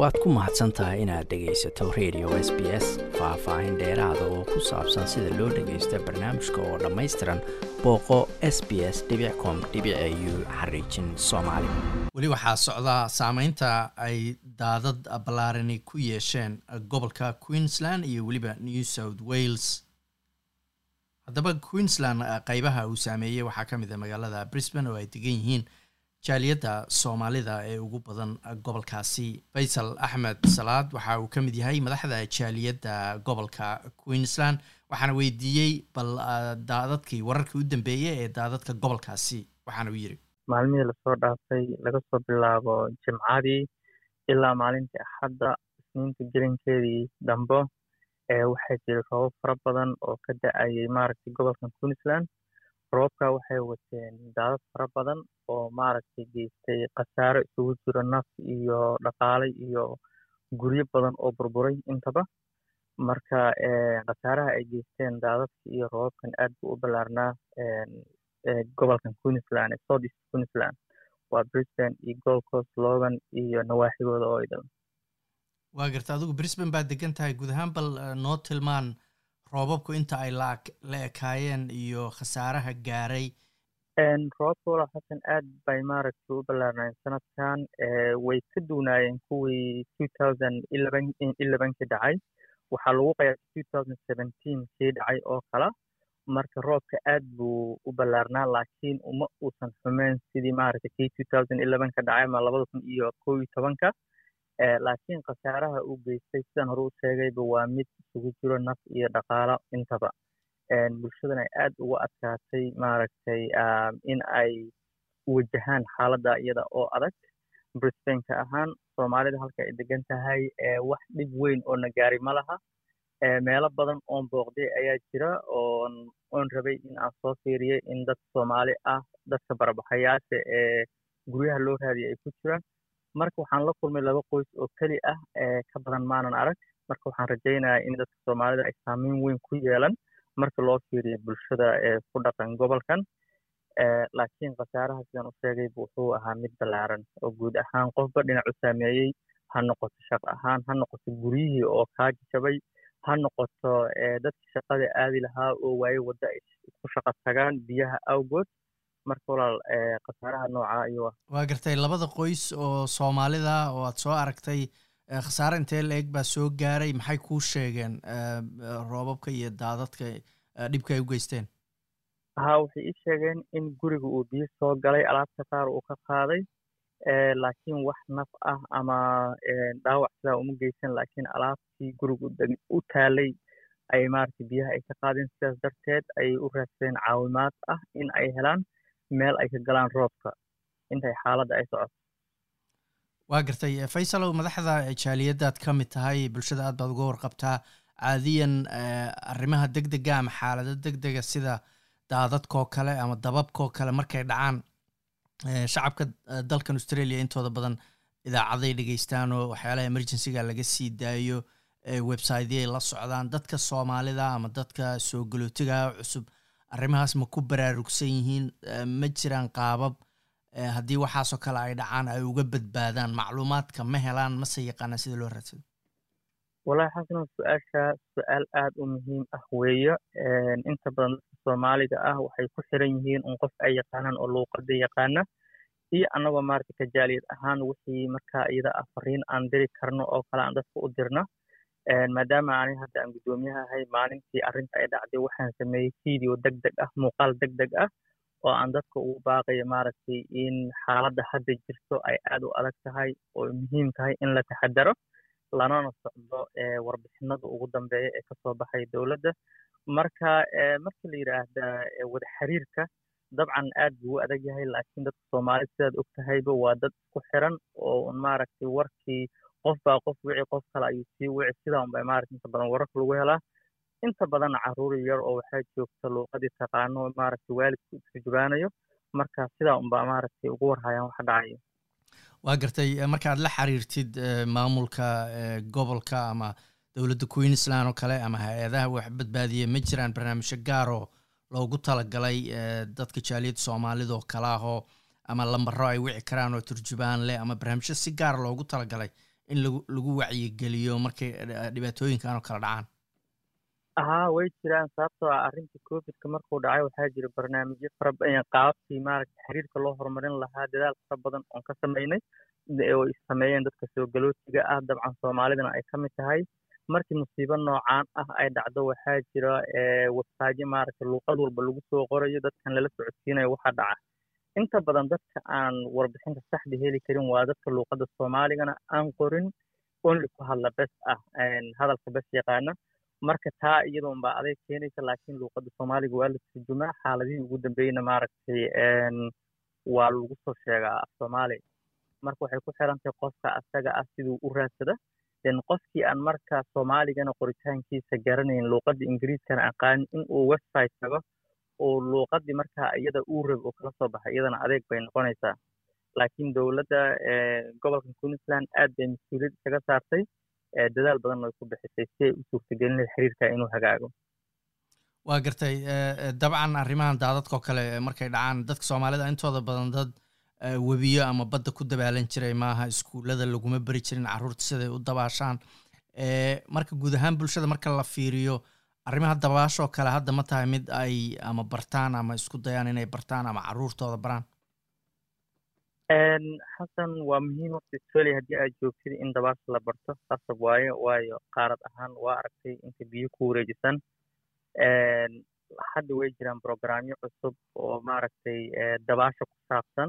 waad ku mahadsan tahay inaad dhegaysato radio s b s faah-faahin dheeraada oo ku saabsan sida loo dhagaysto barnaamijka oo dhammaystiran booqo s b s com u xariijin soomaali. Weli waxaa socdaa saameynta ay daadad ballaarani ku yeesheen gobolka queensland iyo weliba new south wales. Haddaba queensland qeybaha uu saameeyey waxaa ka mid a magaalada brisbane oo ay degan yihiin jaaliyadda soomaalida ee ugu badan gobolkaasi. Faysal axmed salaad waxa uu ka mid yahay madaxda jaaliyadda gobolka queensland waxaana weydiiyey bal daadadkii wararkii u dambeeyey ee daadadka gobolkaasi waxaana uu yidhi. Maalmihii la soo dhaafay laga soo bilaabo jimcadii ilaa maalintii axadda isniinta gelinkeedii dambo waxaa jiray roobab fara badan oo ka da'ayay maaragtay gobolkan queensland roobka waxay wateen daadad fara badan oo maaragtay geystay khasaaro isugu jiro naf iyo dhaqaale iyo guryo badan oo burburay intaba. Marka khasaaraha ay geysteen daadadka iyo roobabkan aad buu u ballaarnaa gobolkan queensland ee south east queensland waa brisbane iyo gold coast logan iyo nawaaxigooda oo idil waa garta adigu brisbane baad degan tahay. Guud ahaan bal noo tilmaan roobabku inta ay la ekaayeen iyo khasaaraha gaaray. Roobabka walaal xasan aad bay maaragtay u ballaarnaayeen sanadkan way ka duunaayeen kuwii elevenki dhacay. Waxaa lagu seventeen kii dhacay oo kala marka roobka aad buu u ballaarnaa laakiin uma uusan xumeyn sidii maaragtay kii elevenka dhacay ama labada kun iyo kow iyo tobanka laakiin khasaaraha uu geystay sidaan hore u sheegayba waa mid isugu jiro naf iyo dhaqaalo intaba. Bulshadan ay aad uga adkaatay maaragtay in ay wajahaan xaaladda iyada oo adag. Brisbaneka ahaan soomaalida halka ay degan tahay wax dhib weyn oo na gaari ma laha. Meelo badan oon booqday ayaa jira oon oon rabay in aan soo fiiriyay in dad soomaali ah dadka barbaxayaasha ee guryaha loo raadiyay ay ku jiraan marka waxaan la kulmay laba qoys oo keli ah ka badan maanan arag. Marka waxaan rajaynayaa in dadka soomaalida ay saameyn weyn ku yeelan marka loo fiiriyo bulshada ee ku dhaqan gobolkan. Laakiin khasaaraha sidaan u sheegayba wuxuu ahaa mid ballaaran oo guud ahaan qofba dhinac u saameeyey. Ha noqoto shaq ahaan ha noqoto guryihii oo kaa jabay ha noqoto dadka shaqada aadi lahaa oo waaye wadda ay ku shaqa tagaan biyaha awgood marka walaal khasaaraha noocaa ayuu ah waa gartay labada qoys oo soomaalida oo aad soo aragtay khasaare intee la eg baa soo gaaray maxay kuu sheegeen roobabka iyo daadadka dhibka ay u geysteen? Ha waxay ii sheegeen in guriga uu biyo soo galay alaabta qaar uu ka qaaday laakiin wax naf ah ama dhaawac sidaa uma geysan laakiin alaabtii guriga u taalay ay maaragtay biyaha ay ka qaadeen sidaas darteed ayay u raadsadeen caawimaad ah in ay helaan meel ay ka galaan roobka intay xaaladda ay socoto waa gartay faysalow madaxda jaaliyaddaad ka mid tahay bulshada aad baad uga warqabtaa caadiyan arrimaha deg dega ama xaalado deg dega sida daadadkoo kale ama dababkoo kale markay dhacaan shacabka dalkan australia intooda badan idaacaday dhegeystaan oo waxyaalaha emergencyga laga sii daayo websiteyay la socdaan dadka soomaalida ama dadka soo galootiga cusub arrimahaas ma ku baraarugsan yihiin ma jiraan qaabab haddii waxaasoo kale ay dhacaan ay uga badbaadaan macluumaadka ma helaan mase yaqaanaan sida loo raadsado walahi xasano su'aasha su'aal aad u muhiim ah weeye inta badan dadka soomaaliga ah waxay ku xiran yihiin un qof ay yaqaanaan oo luuqada yaqaana. Iyo annagoo maaragtay kajaaliyad ahaan wixii markaa iyada ah fariin aan diri karno oo kale aan dadka u dirna maadaama ani hadda aan guddoomiyaha ahay maalintii arrinta ay dhacday waxaan sameeyey video deg deg ah muuqaal deg deg ah oo aan dadka ugu baaqayo maaragtay in xaaladda hadda jirto ay aad u adag tahay oo muhiim tahay in la taxadaro lanana socdo warbixinada ugu dambeeya ee ka soo baxay dowladda. Marka marka la yidhaahda wada xiriirka dabcan aad buu u adag yahay laakiin dadka soomaalida sidaad og tahayba waa dad isku xiran oo maaragtay warkii qof baa qof wici qof kale ayuu sii wici sidaa unbay maaragta inta badan wararka lagu helaa. Inta badan carruur yar oo waxaa joogta luuqadii taqaano maaragtay waalidku isturjubaanayo marka sidaa unbaa maaragtay ugu warhayaan waxa dhacayo waa gartay markaad la xiriirtid maamulka gobolka ama dowladda queensland oo kale ama hay'adaha wax badbaadiya ma jiraan barnaamijyo gaaroo loogu talagalay dadka jaaliyadda soomaalida oo kale ahoo ama lambaro ay wici karaan oo turjubaan leh ama barnaamijyo si gaara loogu talagalay in lagu wacyigeliyo markay dhibaatooyinkan oo kala dhacaan? Haa way jiraan. Sababtoo ah arrintii covidka markuu dhacay waxaa jira barnaamijyo qaababkii maaragta xiriirka loo horumarin lahaa dadaal fara badan oon ka sameynay oo sameeyeen dadka soo galootiga ah dabcan soomaalidana ay ka mid tahay. Markii musiibo noocaan ah ay dhacdo waxaa jira websaajyo maaragta luuqad walba lagu soo qorayo dadkan lala socodsiinayo waxa dhaca inta badan dadka aan warbixinta saxda heli karin waa dadka luuqadda soomaaligana aan qorin only ku hadla bes ah hadalka bes yaqaana. Marka taa iyadoon baa aday keenaysa laakiin luuqadda soomaaliga waa la turjumaa xaaladihii ugu dambeeyna maaragtay waa lagu soo sheegaa af soomaaliya marka waxay ku xirantahay qofka asaga ah siduu u raadsada den qofkii aan marka soomaaligana qoritaankiisa garanayn luuqadda ingiriiskana aqaanin in uu website tago oo luuqaddii markaa iyada uu rab oo kala soo baxay iyadana adeeg bay noqonaysaa. Laakiin dowladda gobolka queensland aad bay mas'uuliyad isaga saartay dadaal badan way ku bixisay si ay u suurtagelin xiriirka inuu hagaago. Waa gartay dabcan arrimahan daadadkao kale markay dhacaan dadka soomaalida intooda badan dad webiyo ama badda ku dabaalan jiray maaha iskuullada laguma beri jirin carruurta siday u dabaashaan. Marka guud ahaan bulshada marka la fiiriyo arrimaha dabaashoo kale hadda ma tahay mid ay ama bartaan ama isku dayaan inay bartaan ama carruurtooda baraan? Xasan waa muhiim waqti australia haddii aad joogtid in dabaasha la barto qasab waaye waayo qaarad ahaan waa aragtay inta biyo ku wareejisan. Hadda way jiraan programyo cusub oo maaragtay dabaasha ku saabsan.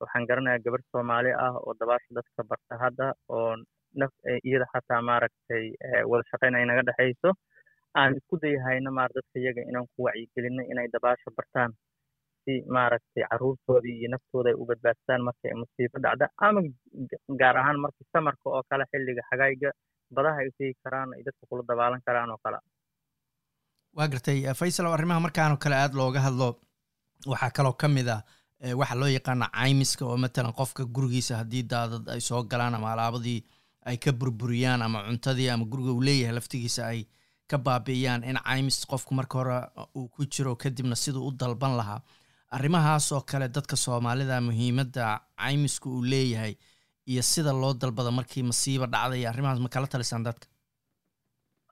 Waxaan garanayaa gabar soomaali ah oo dabaasha dadka barta hadda oo naf iyada xataa maaragtay wada shaqayn ay naga dhexayso aan isku dayahayna maar dadka iyaga inaan ku wacyigelinno inay dabaasha bartaan. Si maaragtay carruurtooda iyo naftooda ay u marka ay musiibo dhacda ama gaar ahaan markii samarka oo kale xilliga xagayga badaha ay tegi karaan ay dadka kula dabaalan karaan oo kale. Waa gartay faysal oo arrimaha markaanoo kale aada looga hadlo waxaa kaloo ka mid ah waxaa loo yaqaana caymiska oo matalan qofka gurigiisa haddii daadad ay soo galaan ama alaabadii ay ka burburiyaan ama cuntadii ama guriga uu leeyahay laftigiisa ay ka baabi'iyaan in caymis qofku marka hore uu ku jiro kadibna siduu u dalban lahaa. Arrimahaas oo kale dadka soomaalida muhiimadda caymisku uu leeyahay iyo sida loo dalbada markii masiiba dhacday arrimahaas ma kala talisaan dadka?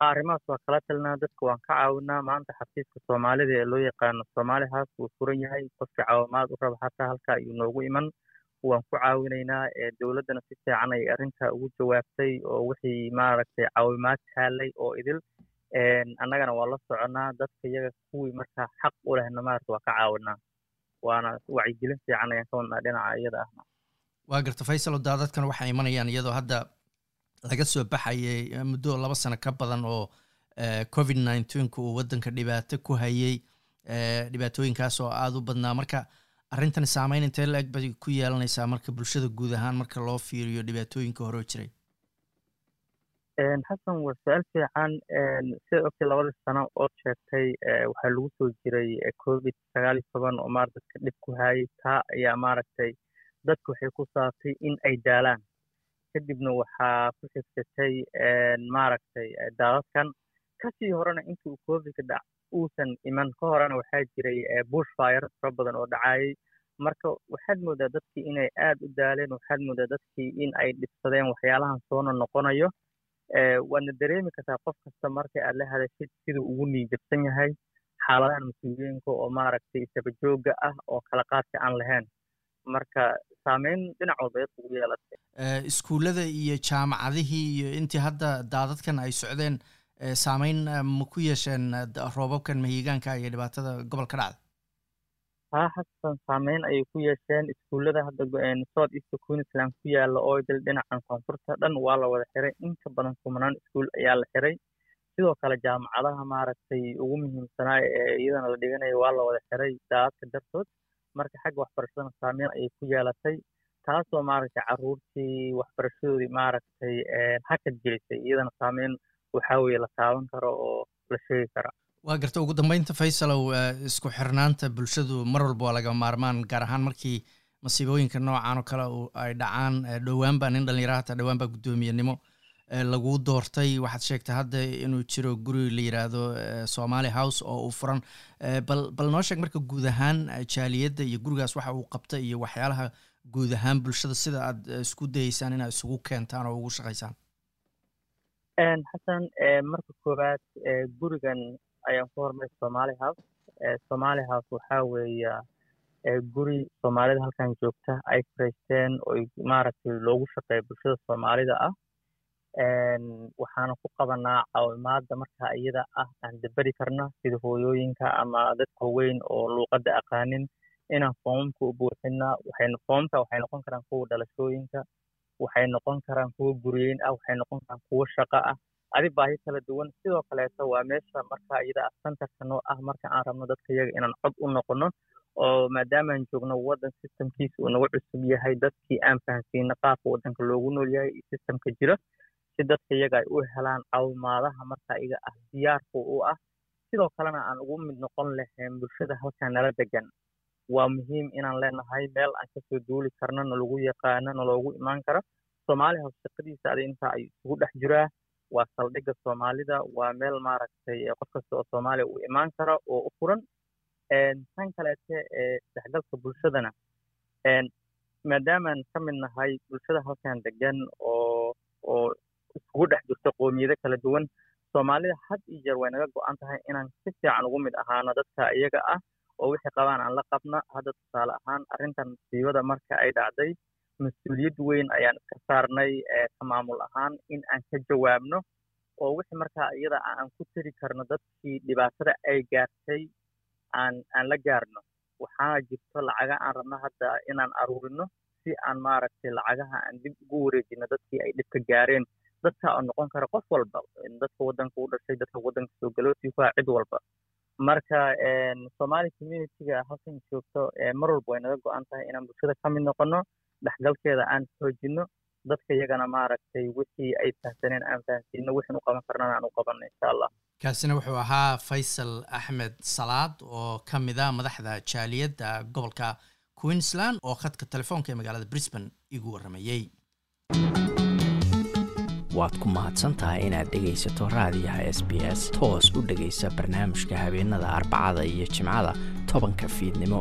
Arrimahaas waa kala talinaa. Dadka waan ka caawinaa maanta xafiiska soomaalida ee loo yaqaano soomaali house wuu furan yahay. Qofkii caawimaad u raba xataa halka ayuu noogu iman. Waan ku caawinaynaa dowladdana si fiican ay arrintaa ugu jawaabtay oo wixii maaragtay caawimaad kaalay oo idil annagana waa la soconaa dadka iyaga kuwii markaa xaq u lehna maarata waa ka caawinaa. Waana wacyigelin fiican ayaan ka wadnaa dhinaca iyada ahna. Waa garta faysal oo daadadkan waxay imanayaan iyadoo hadda laga soo baxayay muddo laba sano ka badan oo covid nineteenka uu waddanka dhibaato ku hayay dhibaatooyinkaas oo aada u badnaa. Marka arrintan saameyn intee la-eg bay ku yeelanaysaa marka bulshada guud ahaan marka loo fiiriyo dhibaatooyinka horeo jiray xasan waa su'aal fiican sida ogtay labadii sano ood sheegtay waxaa lagu soo jiray covid sagaal iyo toban oo maarata dadka dhib ku hayay taa ayaa maaragtay dadka waxay ku saabtay in ay daalaan. Kadibna waxaa ku xigtatay maaragtay daadadkan ka sii horena intii uu covidka dhac uusan iman. Ka horena waxaa jiray bush fire fara badan oo dhacayay. Marka waxaad moodaa dadkii inay aad u daaleen waxaad moodaa dadkii in ay dhibsadeen waxyaalahan soona noqonayo waadna dareemi kartaa qof kasta marka aad la hadashid siduu ugu niijabsan yahay xaaladahan mas'uuliyiinka oo maaragtay isabajooga ah oo kala qaadka aan lahayn. Marka saameyn dhinac walba dadka ugu yeelatay. Iskuullada iyo jaamacadihii iyo intii hadda daadadkan ay socdeen saameyn ma ku yeesheen roobabkan mahiigaanka iyo dhibaatada gobolka dhacda haa xasan saameyn ayay ku yeesheen. Iskuullada hadda south east queensland ku yaalla oo dil dhinacan koonfurta dhan waa la wada xiray. Inka badan kumanaan iskuul ayaa la xiray. Sidoo kale jaamacadaha maaragtay ugu muhiimsanaa ee iyadana la dhiganayo waa la wada xiray daadadka dartood. Marka xagga waxbarashadana saameyn ayay ku yeelatay taasoo maaragtay carruurtii waxbarashadoodii maaragtay hakad gelisay. Iyadana saameyn waxaa weeye la taaban karo oo la sheegi kara waa garta ugu dambeynta faysalow isku xirnaanta bulshadu mar walba waa laga maarmaan gaar ahaan markii masiibooyinka noocan oo kale ay dhacaan dhowaan baa nin dhalinyara hataa dhowaan baa guddoomiyenimo laguu doortay. Waxaad sheegtay hadda inuu jiro guri la yiraahdo somali house oo uu furan. Bal bal noo sheeg marka guud ahaan jaaliyadda iyo gurigaas waxa uu qabta iyo waxyaalaha guud ahaan bulshada sida aad isku dayeysaan inaad isugu keentaan oo ugu shaqaysaan. Xasan marka koowaad gurigan ayaan ku hormaray somaali house somaali house waxaa weeya guri soomaalida halkan joogta ay faraysteen oo maaragtay loogu shaqeeya bulshada soomaalida ah. Waxaana ku qabanaa caawimaada marka iyada ah aan daberi karna sida hooyooyinka ama dadka weyn oo luuqadda aqaanin inaan foomamka u buuxina waxay foomamka waxay noqon karaan kuwa dhalashooyinka waxay noqon karaan kuwa guryeyn ah waxay noqon karaan kuwa shaqo ah adi baahi kala duwan sidoo kaleeto waa meesha marka iyada ah ah marka aan rabno dadka iyaga inaan cod u noqono oo maadaamaan joogno waddan systemkiisa uu nagu cusub yahay dadkii aan fahansiino qaabka waddanka loogu nool yahay iyo systemka jira si dadka iyaga ay u helaan caawimaadaha marka iyaga ah diyaarka u ah. Sidoo kalena aan ugu mid noqon lahayn bulshada halkan nala degan waa muhiim inaan leenahay meel aan ka soo duuli karno nalagu yaqaano naloogu imaan karo. Soomaali house shaqadiisa adi intaa ay isugu dhex jiraa waa saldhigga soomaalida waa meel maaragtay qof kasta oo soomaaliya uu imaan karo oo u furan tan kaleete isdhexgalka bulshadana maadaamaan ka mid nahay bulshada halkan degan oo oo isugu dhex jirto qoomiyado kala duwan soomaalida had iyo jeer way naga go-an tahay inaan si fiican ugu mid ahaano dadka iyaga ah oo wixii qabaan aan la qabna. Hadda tusaale ahaan arrintan musiibada marka ay dhacday mas'uuliyad weyn ayaan iska saarnay ka maamul ahaan in aan ka jawaabno oo wixii markaa iyada aan ku tiri karno dadkii dhibaatada ay gaartay aan aan la gaarno. Waxaa jirto lacaga aan rabno hadda inaan aruurino si aan maaragtay lacagaha aan dib ugu wareejino dadkii ay dhibka gaareen. Dadka oo noqon kara qof walba dadka waddanka u dhashay dadka waddanka soo galootii ah cid walba. Marka somali communityga halkan joogto mar walba way naga go-an tahay inaan bulshada ka mid noqono dhexgalkeeda aan xoojino dadka iyagana maaragtay wixii ay fahamsaneen aan fahamsiino wixin u qaban karnana aan u qabanno insha allah kaasina wuxuu ahaa faysal axmed salaad oo ka mid a madaxda jaaliyadda gobolka queensland oo khadka telefoonka ee magaalada brisbane igu warramayey waad ku mahadsantahay inaad dhegaysato raadiyaha s b s toos u dhegaysa barnaamijka habeenada arbacada iyo jimcada tobanka fiidnimo